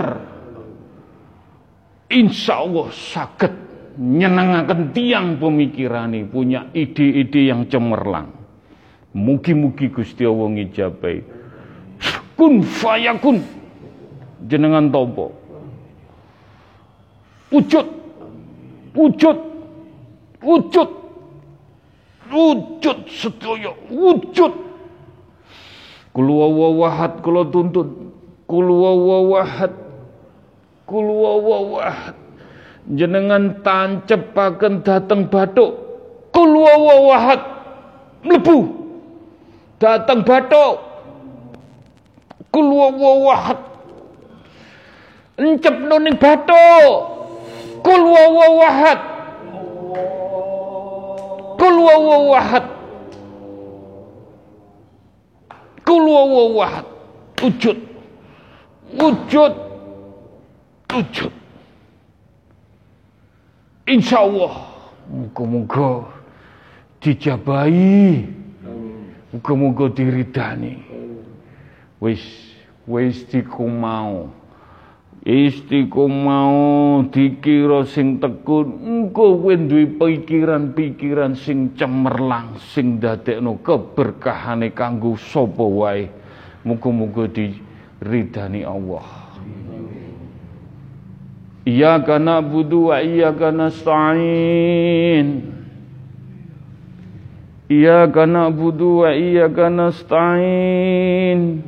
[SPEAKER 1] Insya Allah sakit nyenangaken tiang pemikirane punya ide-ide yang cemerlang Mugi-mugi Gusti Allah ngijabai. Kun fayakun. Jenengan topo. Wujud. Wujud. Wujud. Wujud sedaya. Wujud. Kul wawahad kula tuntun. Kul wawahad. Kul wawahad. Jenengan tancepaken dateng bathuk. Kul wawahad. Mlebu datang batuk kul wawahad encep ning batuk kul wawahad kul wawahad kul wawahad wujud wujud wujud Insya Allah Muka-muka dijabahi Muga-muga diridani. Wis wis dikumau. Istiqomah dikira sing tekun engko kowe duwe pikiran-pikiran sing cemerlang sing dadekno keberkahane kanggo sapa wae. Muga-muga diridani Allah. Iyyaka na'budu wa iyyaka nasta'in. Wa iyyaka nasta'in.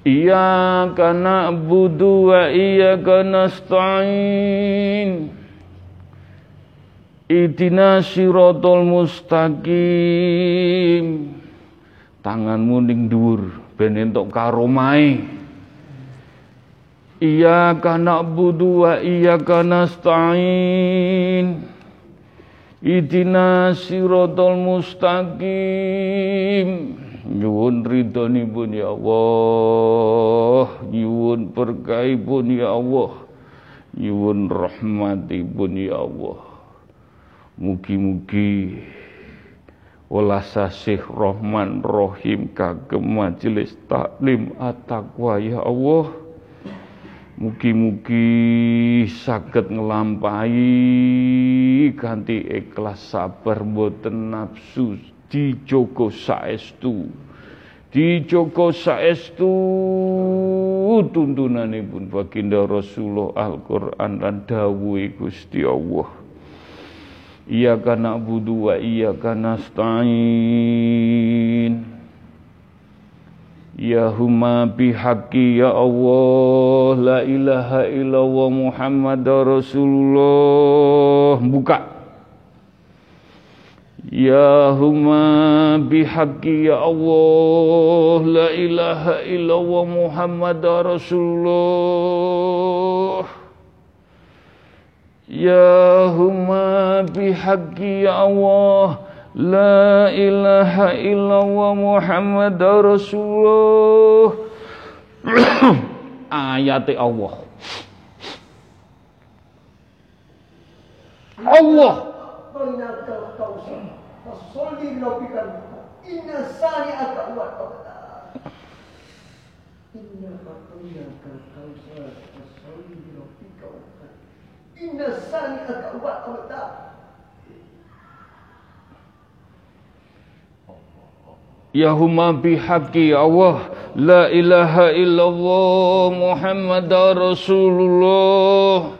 [SPEAKER 1] Iyyaka na'budu wa iyyaka nasta'in. Idina siratal mustaqim. Tanganmu ning dhuwur ben entuk karomahe Iyyaka na'budu wa iyyaka nasta'in Idina siratal mustaqim. Nyuwun ridhonipun ya Allah. Nyuwun berkahipun ya Allah. Nyuwun rahmatipun ya Allah. Mugi-mugi Walasa Syekh Rahman Rahim kagem majelis taklim at-taqwa ya Allah Mugi-mugi saged nglampahi kanthi ikhlas sabar mboten nafsu dijogo saestu. Dijogo saestu tuntunanipun baginda Rasulullah Al-Qur'an lan dawuhe Gusti Allah. Iyyaka na'budu wa iyyaka nasta'in. Ya huma bihaqi ya Allah la ilaha illallah Muhammad Rasulullah. Buka. Ya huma bihaqi ya Allah. La ilaha illallah Muhammad Rasulullah. Ya huma bihaqi ya Allah. La ilaha illallah Muhammad Rasulullah ayate Allah. Allah
[SPEAKER 3] Inna
[SPEAKER 1] Ya huma bihaqi Allah. La ilaha illallah Muhammad Rasulullah.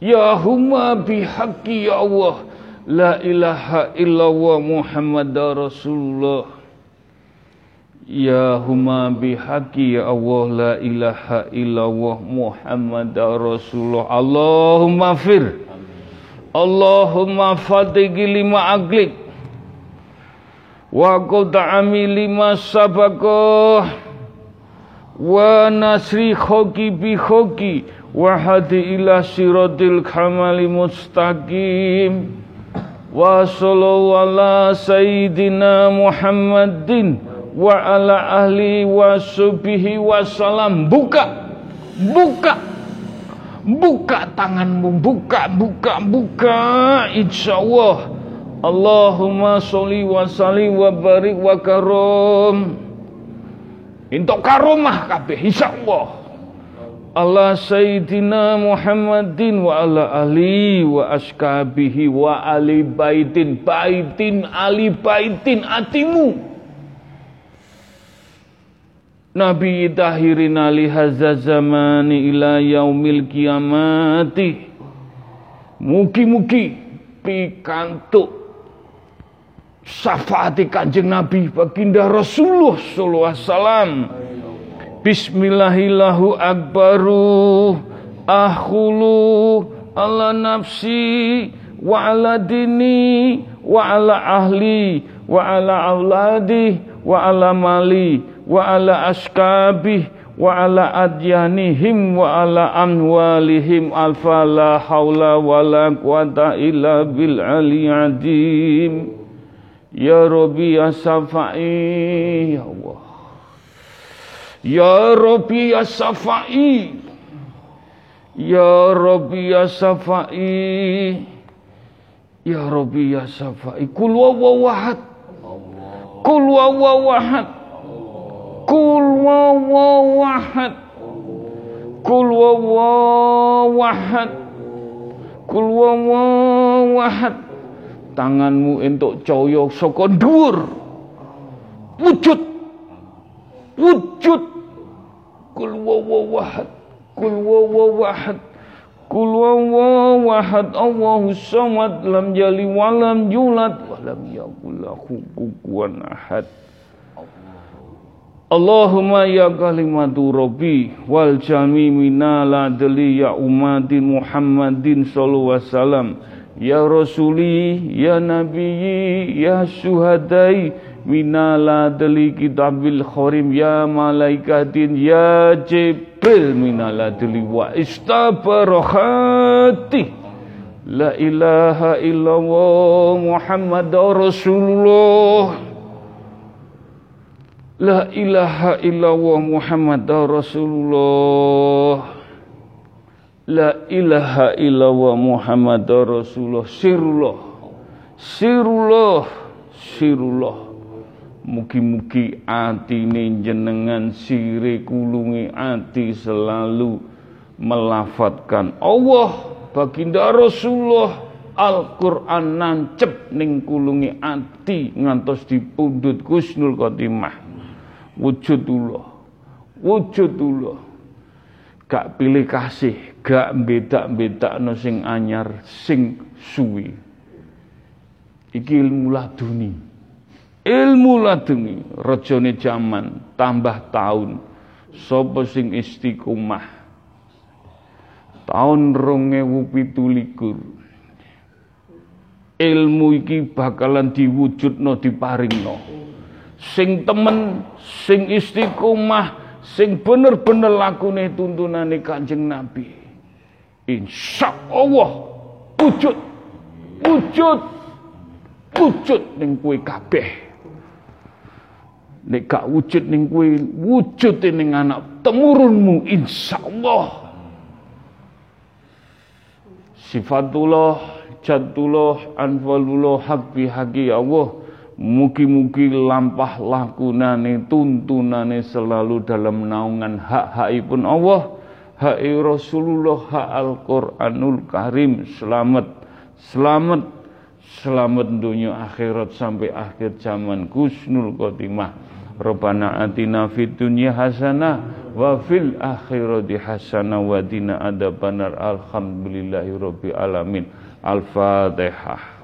[SPEAKER 1] Ya huma bihaqi Allah. La ilaha illallah Muhammad Rasulullah. Ya huma bihaqi Allah. La ilaha illallah Muhammad Rasulullah. Allahumma fir. Allahumma fatigi lima aglik Wa qut'ami lima sabaqah Wa nasri khoki bi khoki. Wa hadi ila siratil kamali mustaqim. Wa sallallahu ala sayyidina Muhammadin Wa ala ahli wa subihi wa salam. Buka Buka Buka tanganmu. Buka, buka, buka. Insya Allah Allahumma sholli wa sallim wa barik wa karom. Untuk karomah kabeh insyaallah. Allah Sayyidina Muhammadin wa ala ahli wa askabihi wa ali baitin baitin ali baitin atimu. Nabi tahirin ali hadza zamani ila yaumil kiamati. Mugi-mugi pikantuk syafaati kanjeng Nabi baginda Rasulullah sallallahu alaihi wasallam. Bismillahillahu akbaru ahulu ala nafsi wa ala dini wa ala ahli wa ala auladi wa ala mali wa ala askabi wa ala adyanihim wa ala amwalihim alfa la hawla wa la quwata illa bil ali adim ya rabbi ya safai ya Allah. Ya Rabbi ya Safai Ya Rabbi ya Safai Ya Rabbi ya Safai Kul wawawahad Kul wawawahad Kul wawawahad Kul wawawahad Kul wawawahad Tanganmu entuk coyok saka dhuwur. Wujud. Wujud. Kul wawahad kul wawahad kul wawahad Allahu samad lam jali walam yulad walam yakul lahu ahad. Allahumma ya kalimatu rabbi wal jami minala deli ya umatin Muhammadin sallallahu alaihi wasallam ya rasuli ya nabiyyi ya syuhadai minala deli kitabil khorim ya malaikatin ya jibril minala deli wa istabarohati. La ilaha illallah muhammad rasulullah. La ilaha illallah muhammad rasulullah. La ilaha illallah muhammad rasulullah. Sirullah. Sirullah. Sirullah. Mugi-mugi atine jenengan sire kulungi ati selalu melafatkan Allah baginda Rasulullah. Al-Quran nancep ning kulungi ati ngantos dipundhut Gusnul Khotimah. Wujudullah. Wujudullah gak pilih kasih gak beda-beda sing anyar sing suwi. Iki ilmu laduni. Ilmu laduni rajane jaman tambah tahun. Sapa sing istiqomah? Tahun 2017 ilmu iki bakalan diwujudno diparingno. Sing temen sing istiqomah sing bener-bener lakune tuntunane Kanjeng Nabi. Insya Allah wujud wujud wujud ning kowe kabeh. Nek gak wujud ning kowe wujud ning anak temurunmu insyaallah. Sifatullah jatullah anfalullah hak bihaqi ya Allah Mugi-mugi lampah lakunane tuntunane selalu dalam naungan hak-hakipun Allah, hak Rasulullah, hak Al-Qur'anul Karim. Selamat, selamat, selamat dunia akhirat sampai akhir zaman kusnul khotimah. Rabbana atina fid dunya hasanah wa fil akhirati hasanah wa dina adzabannar. Alhamdulillahi rabbil alamin. Al-Fatihah.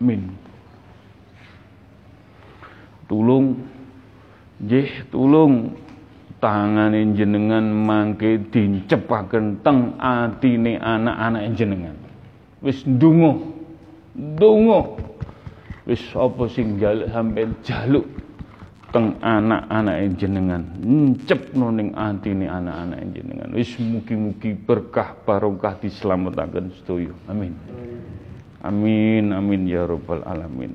[SPEAKER 1] Min. Tulung. Jih tulung. Tangane jenengan mangke dincepaken teng atine anak-anak jenengan. Wis ndonga. Ndonga. Wis apa sing jaluk sampean jaluk teng anak-anak jenengan? Ncepno ning atine anak-anak jenengan. Wis mugi-mugi berkah barokah dislametaken sedaya. Amin Amin amin ya rabbal alamin.